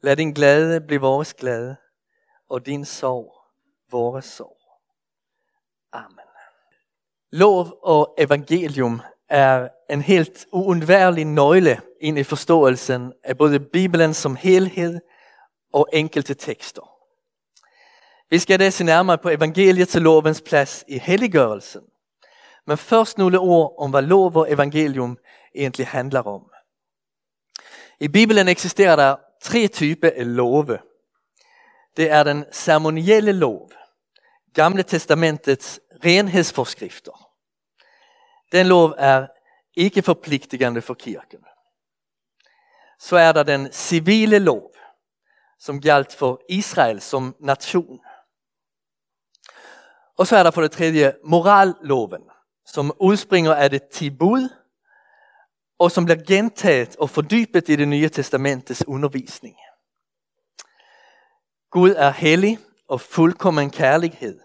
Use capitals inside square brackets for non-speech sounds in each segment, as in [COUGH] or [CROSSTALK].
Lad din glæde blive vores glæde, og din sorg vores sorg. Amen. Lov og evangelium er en helt uundværlig nøgle ind i forståelsen af både Bibelen som helhed og enkelte tekster. Vi skal da se nærmere på evangeliet til lovens plads i helliggørelsen. Men først nogle ord om, hvad lov og evangelium egentlig handler om. I Bibelen eksisterer der tre typer love. Det er den ceremonielle lov, Gamle testamentets renhedsforskrifter. Den lov er ikke forpligtigende for kirken. Så er der den civile lov, som galt for Israel som nation. Og så er der for det tredje moralloven, som udspringer af det tibud, og som bliver gentaget og fordybet i det nye testamentets undervisning. Gud er hellig og fuldkommen kærlighed.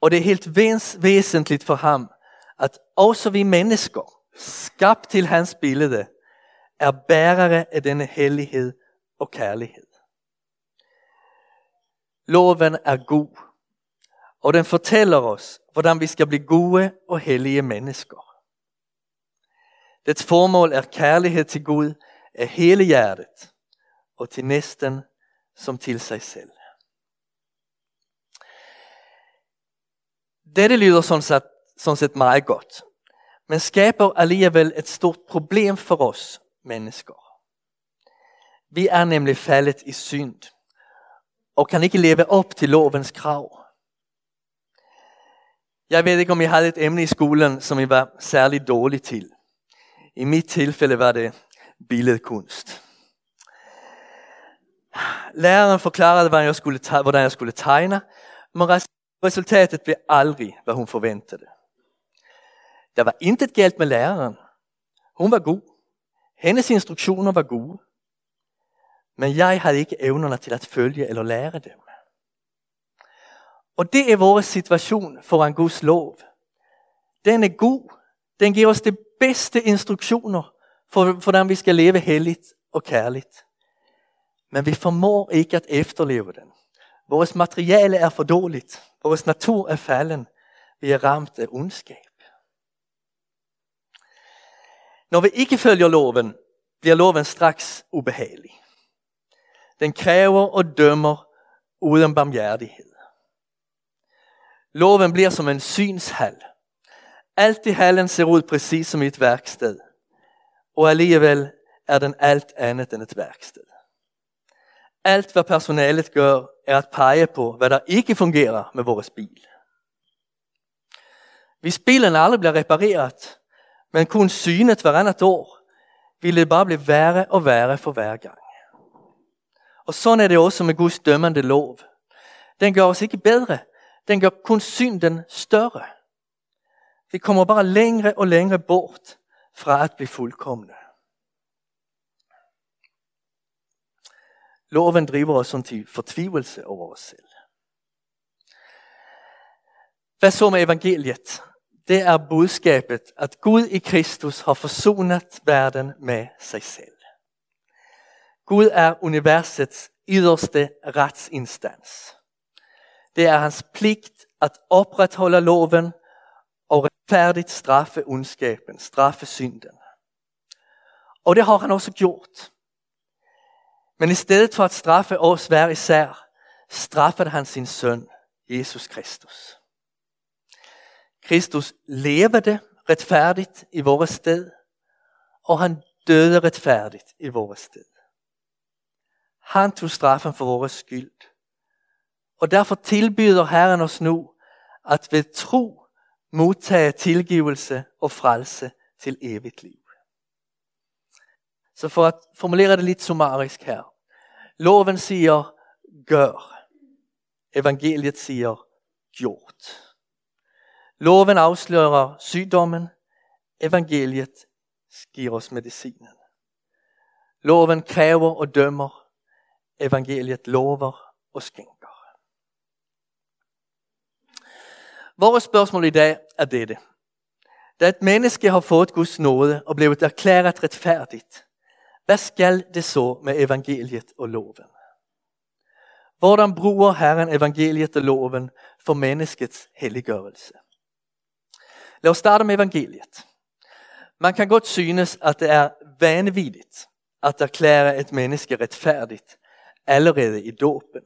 Og det er helt væsentligt for ham, at også vi mennesker, skabt til hans billede, er bærere af denne hellighed og kærlighed. Loven er god, og den fortæller os, hvordan vi skal blive gode og hellige mennesker. Dets formål er kærlighed til Gud af hele hjertet og til næsten som til sig selv. Dette lyder sådan set, sådan set meget godt, men skaber alligevel et stort problem for os mennesker. Vi er nemlig faldet i synd og kan ikke leve op til lovens krav. Jeg ved ikke, om I havde et emne i skolen, som I var særlig dårlig til. I mit tilfælde var det billedkunst. Læreren forklarede, hvordan jeg skulle, hvordan jeg skulle tegne, men resultatet blev aldrig, hvad hun forventede. Der var intet galt med læreren. Hun var god. Hendes instruktioner var gode. Men jeg havde ikke evnerne til at følge eller lære dem. Og det er vores situation foran Guds lov. Den er god. Den giver os det bedste instruktioner for, hvordan vi skal leve helligt og kærligt. Men vi formår ikke at efterleve den. Vores materiale er for dårligt. Vores natur er falden. Vi er ramt af ondskab. Når vi ikke følger loven, bliver loven straks ubehagelig. Den kræver og dømmer uden barmhjertighed. Loven bliver som en synshal. Alt i hallen ser ud præcis som et værksted. Og alligevel er den alt andet end et værksted. Alt hvad personalet gør, er at pege på, hvad der ikke fungerer med vores bil. Hvis bilen aldrig bliver repareret, men kun synet hver andet år, vil det bare blive værre og værre for hver gang. Og sådan er det også med Guds dømmende lov. Den gør os ikke bedre, den gør kun synden større. Vi kommer bare længere og længere bort fra at blive fuldkommende. Loven driver os som til fortvivelse over os selv. Hvad så med evangeliet? Det er budskabet, at Gud i Kristus har forsonet verden med sig selv. Gud er universets yderste retsinstans. Det er hans pligt at opretholde loven retfærdigt straffe ondskaben, straffe synden. Og det har han også gjort. Men i stedet for at straffe os hver især, straffede han sin søn, Jesus Kristus. Kristus levede retfærdigt i vores sted, og han døde retfærdigt i vores sted. Han tog straffen for vores skyld. Og derfor tilbyder Herren os nu at ved tro modtage tilgivelse og frelse til evigt liv. Så for at formulere det lidt summarisk her. Loven siger gør. Evangeliet siger gjort. Loven afslører sygdommen. Evangeliet giver os medicinen. Loven kræver og dømmer. Evangeliet lover og skænker. Vores spørgsmål i dag er dette. Da et menneske har fået Guds nåde og blevet erklæret retfærdigt, Hvad skal det så med evangeliet og loven? Hvordan bruger Herren evangeliet og loven for menneskets helliggørelse? Lad os starte med evangeliet. Man kan godt synes, at det er vanvittigt at erklære et menneske retfærdigt allerede i dåben.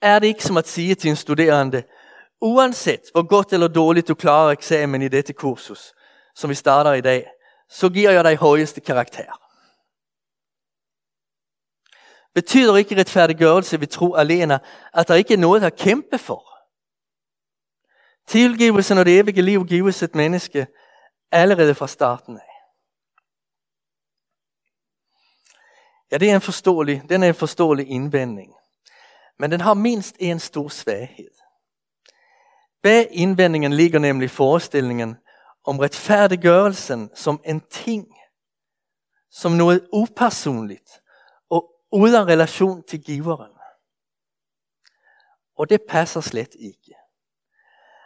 Er det ikke som at sige til en studerende, uanset hvor godt eller dårligt du klarer eksamen i dette kursus, som vi starter i dag, så giver jeg dig højeste karakter. Betyder ikke retfærdiggørelse ved tro alene, at der ikke er noget at kæmpe for? Tilgivelsen og det evige liv gives et menneske allerede fra starten af. Ja, det er en forståelig, den er en forståelig indvending. Men den har mindst en stor svaghed. Bag indvendingen ligger nemlig forestillingen om retfærdiggørelsen som en ting, som noget upersonligt og uden relation til giveren. Og det passer slet ikke.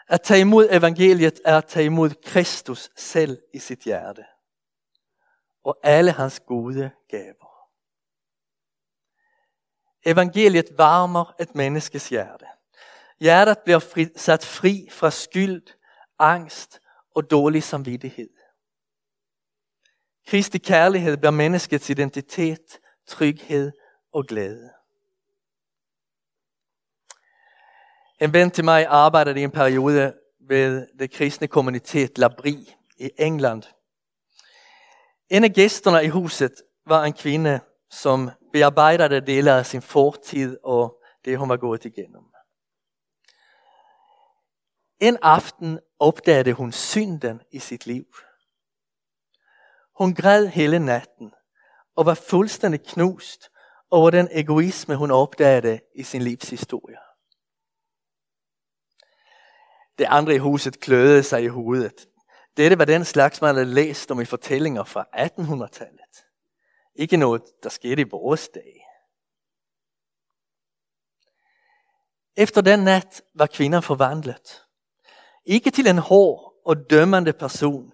At tage imod evangeliet er at tage imod Kristus selv i sit hjerte. Og alle hans gode gaver. Evangeliet varmer et menneskes hjerte. Hjertet bliver fri, sat fri fra skyld, angst og dårlig samvittighed. Kristi kærlighed bliver menneskets identitet, tryghed og glæde. En ven til mig arbejdede i en periode ved det kristne kommunitet Labri i England. En af gæsterne i huset var en kvinde, som bearbejdede dele af sin fortid og det, hun var gået igennem. En aften opdagede hun synden i sit liv. Hun græd hele natten og var fuldstændig knust over den egoisme, hun opdagede i sin livshistorie. Det andre i huset kløede sig i hovedet. Dette var den slags, man havde læst om i fortællinger fra 1800-tallet. Ikke noget, der skete i vores dag. Efter den nat var kvinder forvandlet. Ikke til en hård og dømmende person,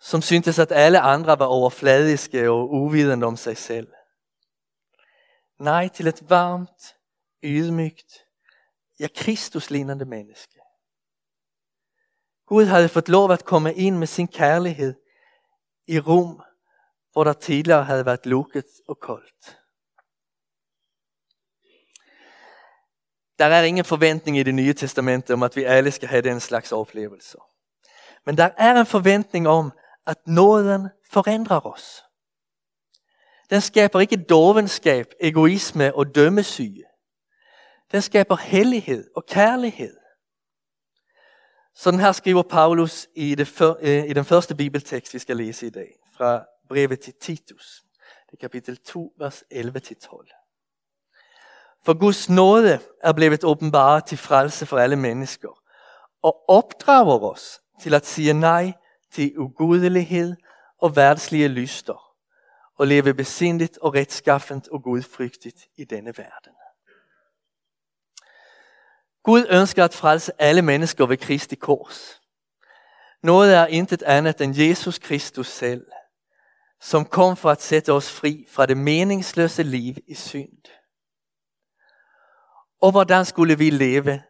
som syntes at alle andre var overfladiske og uvidende om sig selv. Nej, til et varmt, ydmygt, ja Kristuslignende menneske. Gud havde fået lov at komme ind med sin kærlighed i rum, hvor der tidligere havde været lukket og koldt. Der er ingen forventning i det nye testamentet om at vi alle skal have den slags oplevelser. Men der er en forventning om at nåden forandrer os. Den skaber ikke dovenskab, egoisme og dømmesyge. Den skaber hellighed og kærlighed. Sådan her skriver Paulus i, det for, øh, i den første bibeltekst, vi skal læse i dag, fra brevet til Titus. Det er kapitel 2, vers 11-12. For Guds nåde er blevet åbenbart til frelse for alle mennesker, og opdrager os til at sige nej til ugudelighed og værtslige lyster, og leve besindigt og retskaffent og gudfrygtigt i denne verden. Gud ønsker at frelse alle mennesker ved Kristi kors. Noget er intet andet end Jesus Kristus selv, som kom for at sætte os fri fra det meningsløse liv i synd. Og hvordan skulle vi leve?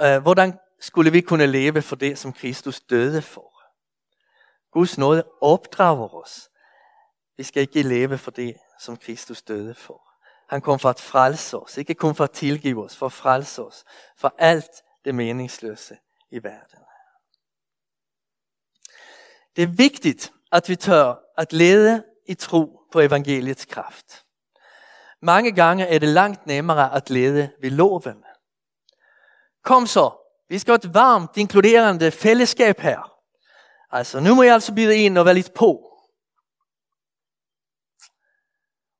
Øh, hvordan skulle vi kunne leve for det, som Kristus døde for? Guds nåde opdrager os. Vi skal ikke leve for det, som Kristus døde for. Han kom for at frelse os, ikke kun for at tilgive os, for at frelse os for alt det meningsløse i verden. Det er vigtigt, at vi tør at lede i tro på evangeliets kraft. Mange gange er det langt nemmere at lede ved loven. Kom så, vi skal have et varmt, inkluderende fællesskab her. Altså, nu må jeg altså byde ind og være lidt på.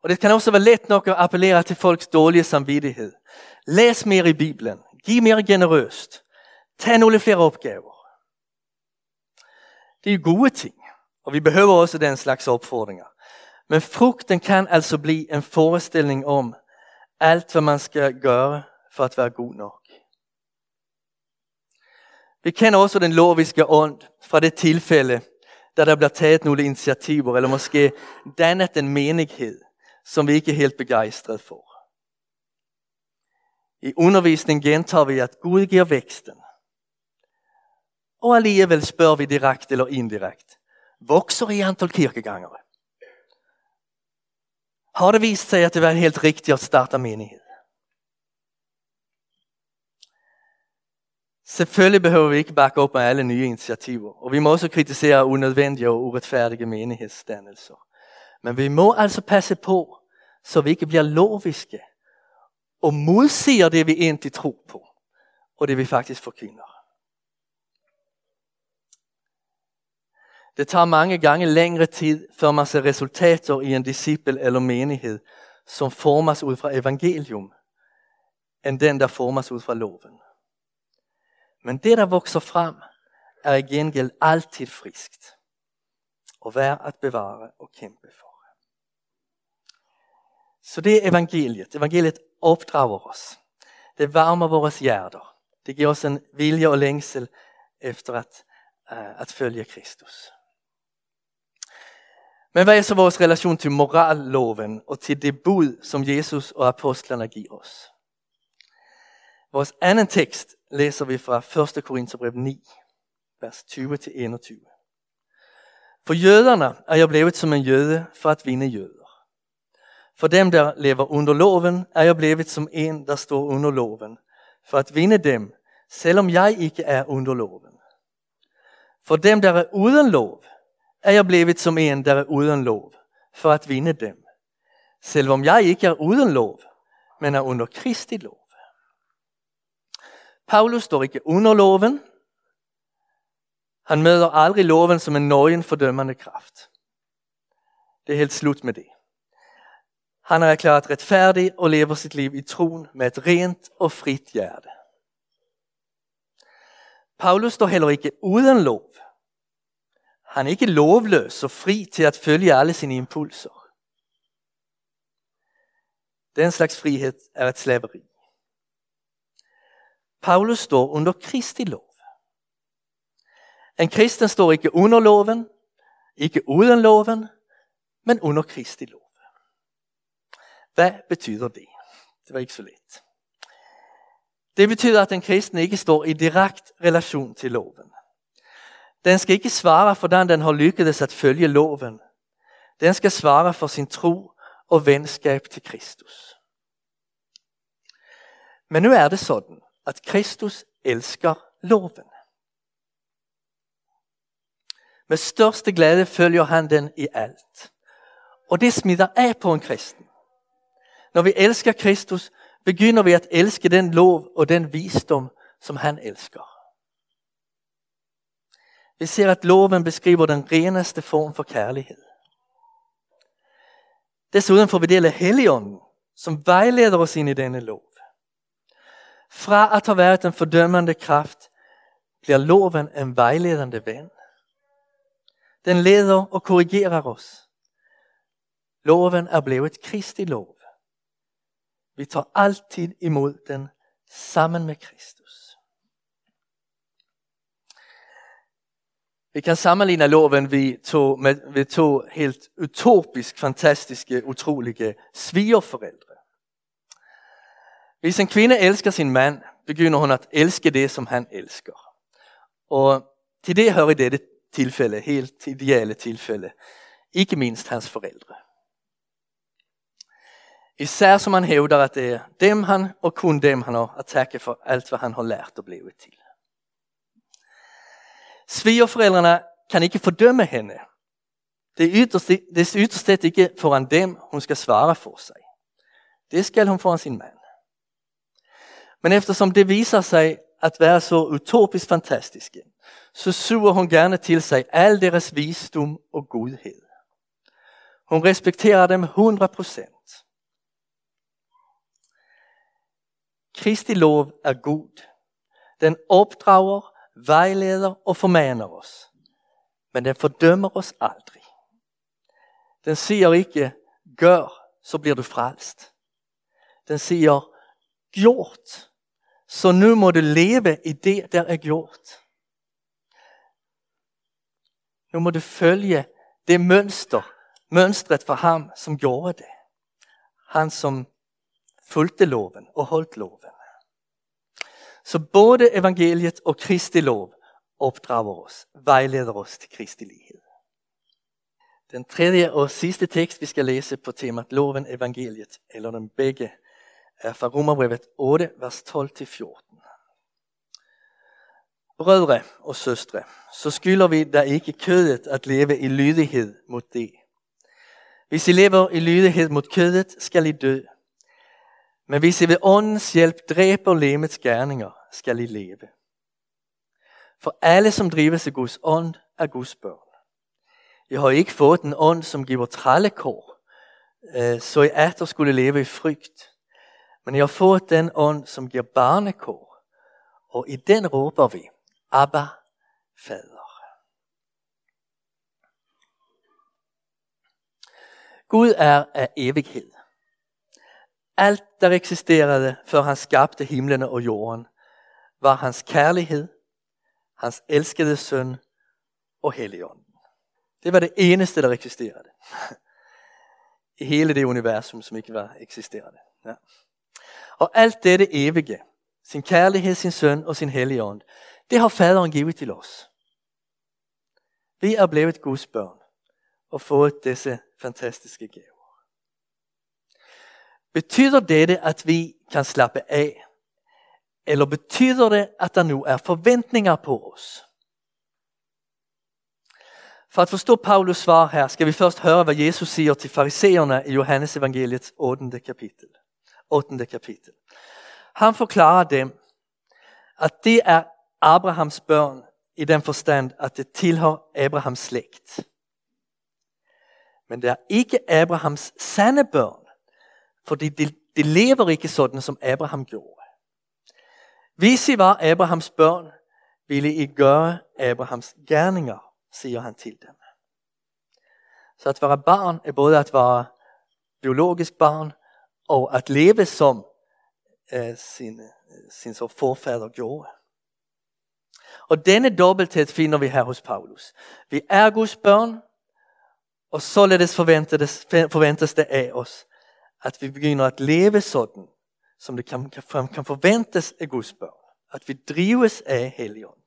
Og det kan også være let nok at appellere til folks dårlige samvittighed. Læs mere i Bibelen. Giv mere generøst. Tag nogle flere opgaver. Det er gode ting, og vi behøver også den slags opfordringer. Men frukten kan altså bli en forestilling om alt hvad man skal gøre for at være god nok. Vi kender også den loviske ånd fra det tilfælde, da der bliver taget nogle initiativer, eller måske dannet en menighed, som vi ikke er helt begejstret for. I undervisning gentager vi, at Gud giver væksten. Og alligevel spørger vi direkte eller indirekt, Vokser i antal kirkegangere? Har det vist sig at det var helt riktigt at starte menighed? Selvfølgelig behøver vi ikke bakke op med alle nye initiativer, og vi må også kritisere unødvendige og uretfærdige menighedsdannelser. Men vi må altså passe på, så vi ikke bliver loviske og modsiger det, vi egentlig tror på, og det vi faktisk forkynder. Det tager mange gange længere tid, før man ser resultater i en disciple eller menighed, som formas ud fra evangelium, end den, der formas ud fra loven. Men det, der vokser frem, er i gengæld altid friskt og værd at bevare og kæmpe for. Så det er evangeliet. Evangeliet opdrager os. Det varmer vores hjerter. Det giver os en vilje og længsel efter at, uh, at følge Kristus. Men hvad er så vores relation til moralloven og til det bud, som Jesus og apostlerne giver os? Vores anden tekst læser vi fra 1. Korintherbrev 9, vers 20-21. For jøderne er jeg blevet som en jøde for at vinde jøder. For dem, der lever under loven, er jeg blevet som en, der står under loven, for at vinde dem, selvom jeg ikke er under loven. For dem, der er uden lov, er jeg blevet som en, der er uden lov, for at vinde dem, selvom jeg ikke er uden lov, men er under Kristi lov. Paulus står ikke under loven. Han møder aldrig loven som en nøgen fordømmende kraft. Det er helt slut med det. Han er erklæret retfærdig og lever sit liv i troen med et rent og frit hjerte. Paulus står heller ikke uden lov. Han er ikke lovløs og fri til at følge alle sine impulser. Den slags frihed er et slaveri. Paulus står under Kristi lov. En kristen står ikke under loven, ikke uden loven, men under Kristi lov. Hvad betyder det? Det var ikke så let. Det betyder, at den kristne ikke står i direkt relation til loven. Den skal ikke svare for den den har lykkedes at følge loven. Den skal svare for sin tro og venskab til Kristus. Men nu er det sådan, at Kristus elsker loven. Med største glæde følger han den i alt. Og det smitter af på en kristen. Når vi elsker Kristus, begynder vi at elske den lov og den visdom, som han elsker. Vi ser, at loven beskriver den reneste form for kærlighed. Desuden får vi del af Helligånden, som vejleder os ind i denne lov. Fra at have været en fordømmende kraft, bliver loven en vejledende ven. Den leder og korrigerer os. Loven er blevet Kristi lov. Vi tar alltid imod den sammen med Kristus. Vi kan sammenligne loven vi to, med, ved to helt utopisk, fantastiske, utrolige svigerforældre. Hvis en kvinde elsker sin mand, begynder hun at elske det, som han elsker. Og til det hører i dette tilfælde, helt ideelle tilfælde, ikke mindst hans forældre. Især som han hævder, at det er dem han og kun dem han har at takke for alt, hvad han har lært og blevet til. Svigerforældrene kan ikke fordømme hende. Det er ytterst, det er ikke foran dem, hun skal svare for sig. Det skal hun foran sin mand. Men eftersom det viser sig at være så utopisk fantastisk, så suger hun gerne til sig al deres visdom og godhed. Hun respekterer dem 100 procent. Kristi lov er god. Den opdrager, vejleder og formaner os. Men den fordømmer os aldrig. Den siger ikke, gør, så bliver du frelst. Den siger, gjort, så nu må du leve i det, der er gjort. Nu må du følge det mønster, mønstret for ham, som gjorde det. Han som fulgte loven og holdt loven. Så både evangeliet og Kristi lov opdrager os, vejleder os til Kristi lighed. Den tredje og sidste tekst, vi skal læse på temat loven, evangeliet, eller den begge, er fra Romerbrevet 8, vers 12-14. Brødre og søstre, så skylder vi da ikke kødet at leve i lydighed mod det. Hvis I lever i lydighed mod kødet, skal I dø. Men hvis I ved åndens hjælp dræber lemets gerninger, skal I leve. For alle, som drives af Guds ånd, er Guds børn. I har ikke fået en ånd, som giver trallekår, øh, så I atter skulle leve i frygt. Men I har fået den ånd, som giver barnekår, og i den råber vi, Abba, Fader. Gud er af evighed. Alt, der eksisterede, før han skabte himlene og jorden, var hans kærlighed, hans elskede søn og helligånden. Det var det eneste, der eksisterede. I hele det universum, som ikke var eksisterende. Ja. Og alt dette evige, sin kærlighed, sin søn og sin helligånd, det har faderen givet til os. Vi er blevet Guds børn og fået disse fantastiske gaver. Betyder dette, at vi kan slappe af? Eller betyder det, at der nu er forventninger på os? For at forstå Paulus svar her, skal vi først høre, hvad Jesus siger til fariseerne i Johannes evangeliets 8. kapitel. 8. kapitel. Han forklarer dem, at det er Abrahams børn i den forstand, at det tilhører Abrahams slægt. Men det er ikke Abrahams sande børn, fordi det, det lever ikke sådan, som Abraham gjorde. Hvis I var Abrahams børn, ville I gøre Abrahams gerninger, siger han til dem. Så at være barn er både at være biologisk barn og at leve som øh, sin, øh, sin så forfader gjorde. Og denne dobbelthed finder vi her hos Paulus. Vi er Guds børn, og således forventes, forventes det af os, at vi begynder at leve sådan, som det kan, kan forventes af Guds børn. At vi drives af Helligånden.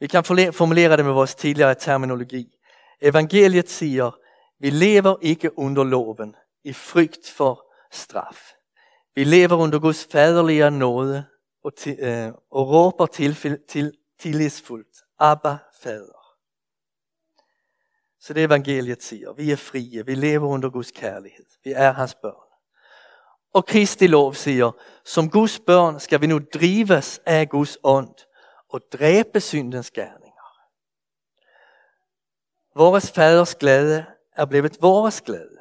Vi kan formulere det med vores tidligere terminologi. Evangeliet siger, vi lever ikke under loven i frygt for straf. Vi lever under Guds faderlige nåde og, til, øh, og råber til, til, tillidsfuldt, Abba, Fader. Så det evangeliet siger, vi er frie, vi lever under Guds kærlighed, vi er hans børn. Og Kristi lov siger, som Guds børn skal vi nu drives af Guds ånd og dræbe syndens gerninger. Vores faders glæde er blevet vores glæde,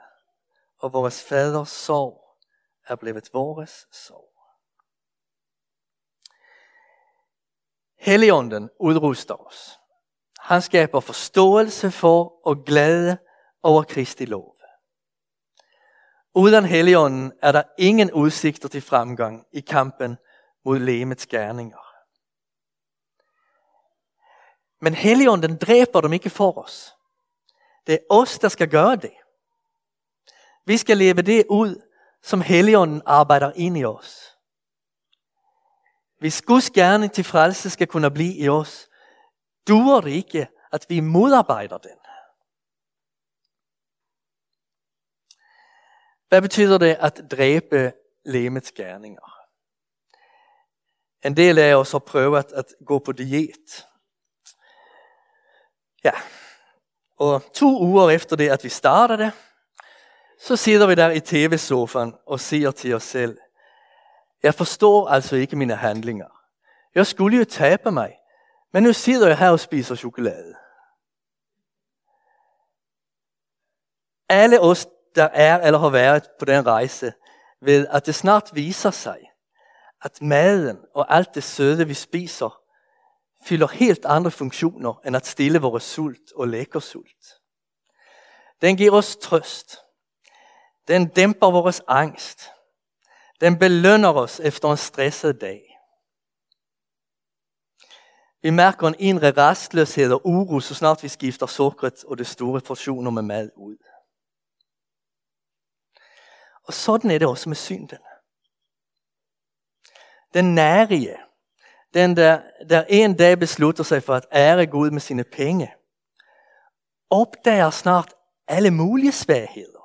og vores faders sorg er blevet vores sorg. Helligånden udruster os. Han skaber forståelse for og glæde over Kristi lov. Uden Helligånden er der ingen udsigter til fremgang i kampen mod lemets gerninger. Men Helligånden dræber dem ikke for os. Det er os, der skal gøre det. Vi skal leve det ud, som Helligånden arbejder ind i os. Hvis Guds gerning til frelse skal kunne blive i os, duer det ikke, at vi modarbejder den. Hvad betyder det at dræbe lemets gerninger? En del af os har prøvet at gå på diet. Ja, og to uger efter det, at vi startede, så sidder vi der i tv-sofaen og siger til os selv, jeg forstår altså ikke mine handlinger. Jeg skulle jo tabe mig, men nu sidder jeg her og spiser chokolade. Alle os, der er eller har været på den rejse, ved at det snart viser sig, at maden og alt det søde, vi spiser, fylder helt andre funktioner end at stille vores sult og lækker sult. Den giver os trøst. Den dæmper vores angst. Den belønner os efter en stresset dag. Vi mærker en indre restløshed og uro, så snart vi skifter sukkeret og det store portioner med mad ud. Og sådan er det også med synden. Den nærige, den der, der en dag beslutter sig for at ære Gud med sine penge, opdager snart alle mulige svagheder.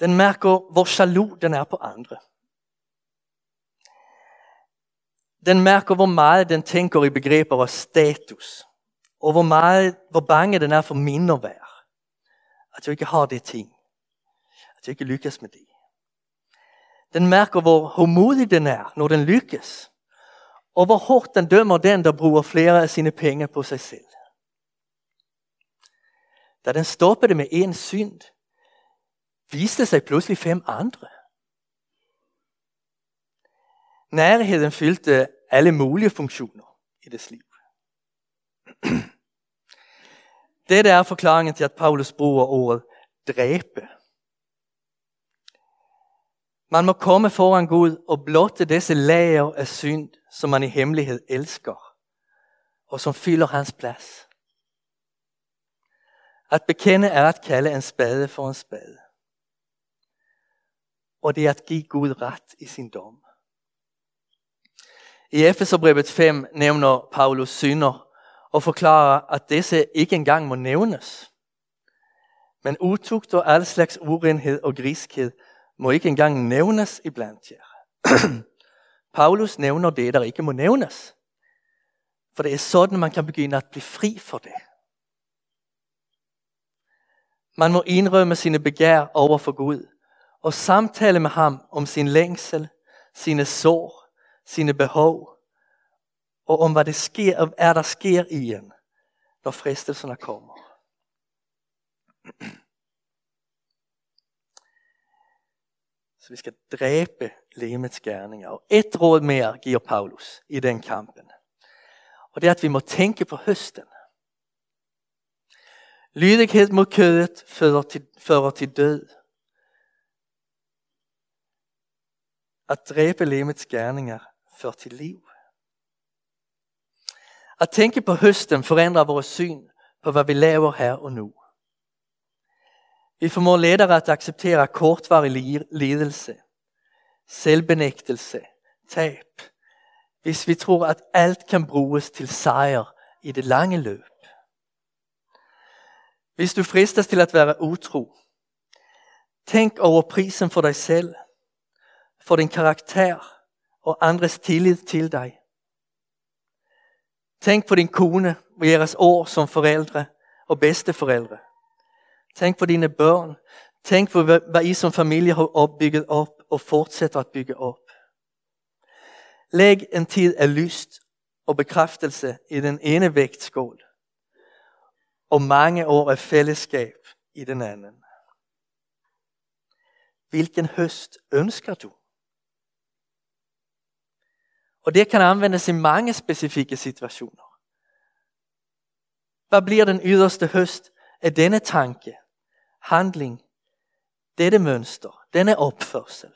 Den mærker, hvor jaloux den er på andre. Den mærker, hvor meget den tænker i begreber af status. Og hvor, meget, hvor bange den er for mindre værd. At jeg ikke har det ting. At jeg ikke lykkes med det. Den mærker, hvor hårdmodig den er, når den lykkes. Og hvor hårdt den dømmer den, der bruger flere af sine penge på sig selv. Da den stoppede med en synd, viste sig pludselig fem andre. Nærheden fyldte alle mulige funktioner i dets liv. [CLEARS THROAT] Dette er forklaringen til, at Paulus bruger ordet dræbe. Man må komme foran Gud og blotte disse lager af synd, som man i hemmelighed elsker, og som fylder hans plads. At bekende er at kalde en spade for en spade. Og det er at give Gud ret i sin dom. I Efeserbrevet 5 nævner Paulus synder og forklarer, at disse ikke engang må nævnes. Men utugt og al slags urenhed og griskhed må ikke engang nævnes iblandt jer. [CLEARS THROAT] Paulus nævner det, der ikke må nævnes. For det er sådan, man kan begynde at blive fri for det. Man må indrømme sine begær over for Gud og samtale med ham om sin længsel, sine sår, sine behov og om hvad det sker, er der sker i en, når fristelserne kommer. Så vi skal dræbe lemets gerninger. Og ett råd mere giver Paulus i den kampen. Og det er, at vi må tænke på høsten. Lydighed mod kødet fører til, fører til død. At dræbe lemets gerninger ført til liv. At tænke på høsten forandrer vores syn på, hvad vi laver her og nu. Vi formår lettere at acceptere kortvarig lidelse, selvbenægtelse, tab, hvis vi tror, at alt kan bruges til sejr i det lange løb. Hvis du fristes til at være utro, tænk over prisen for dig selv, for din karakter og andres tillid til dig. Tänk på din kone och deras år som föräldrar och bedsteforældre. Tänk på dine børn. Tänk på hvad I som familie har opbygget op og fortsætter at bygge op. Læg en tid af lyst og bekræftelse i den ene vægtskål. Og mange år af fællesskab i den anden. Hvilken høst ønsker du? Og det kan anvendes i mange specifikke situationer. Hvad bliver den yderste høst af denne tanke, handling, dette mønster, denne opførsel?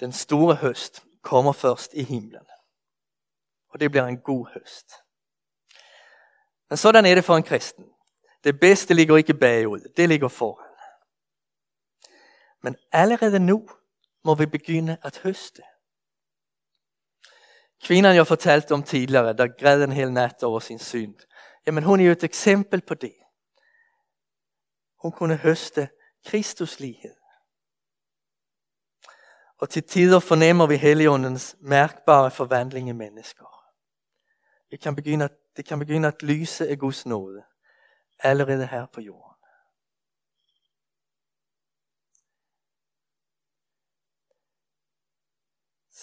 Den store høst kommer først i himlen. Og det bliver en god høst. Men sådan er det for en kristen. Det bedste ligger ikke bagud, det ligger foran. Men allerede nu må vi begynde at høste. Kvinnan jag fortalte om tidigare, der græd en hel nat over sin synd. Jamen hun er jo et eksempel på det. Hun kunne høste Kristus lighed. Og til tider fornemmer vi Helligåndens mærkbare forvandling i mennesker. Det kan begynde, det kan begynde at lyse af Guds nåde allerede her på jorden.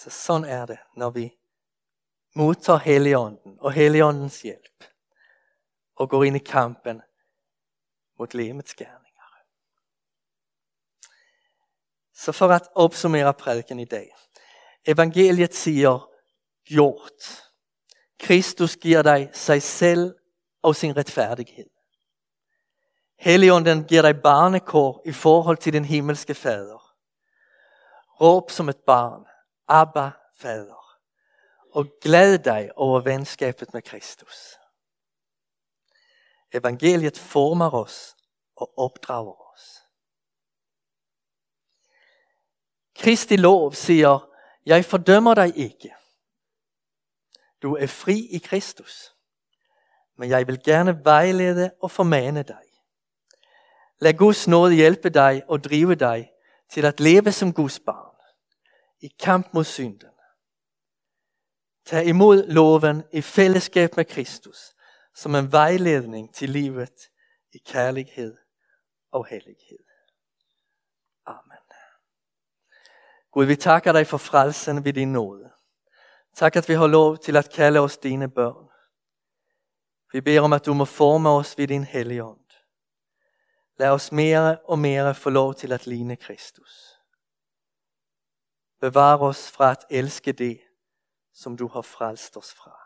Så sådan er det, når vi modtager Helligånden og Helligåndens hjælp og går ind i kampen mot lemets gerninger. Så för att opsummere prædiken i dag. Evangeliet siger gjort. Kristus giver dig sig selv og sin retfærdighed. Helligånden giver dig barnekår i forhold til den himmelske fader. Råb som et barn Abba, Fader. Og glæd dig over venskabet med Kristus. Evangeliet former os og opdrager os. Kristi lov siger, jeg fordømmer dig ikke. Du er fri i Kristus. Men jeg vil gerne vejlede og formane dig. Lad Guds nåde hjælpe dig og drive dig til at leve som Guds barn i kamp mod synden. Tag imod loven i fællesskab med Kristus som en vejledning til livet i kærlighed og hellighed. Amen. Gud, vi takker dig for frelsen ved din nåde. Tak, at vi har lov til at kalde os dine børn. Vi beder om, at du må forme os ved din hellige ånd. Lad os mere og mere få lov til at ligne Kristus. Bevar os fra at elske det, som du har frelst os fra.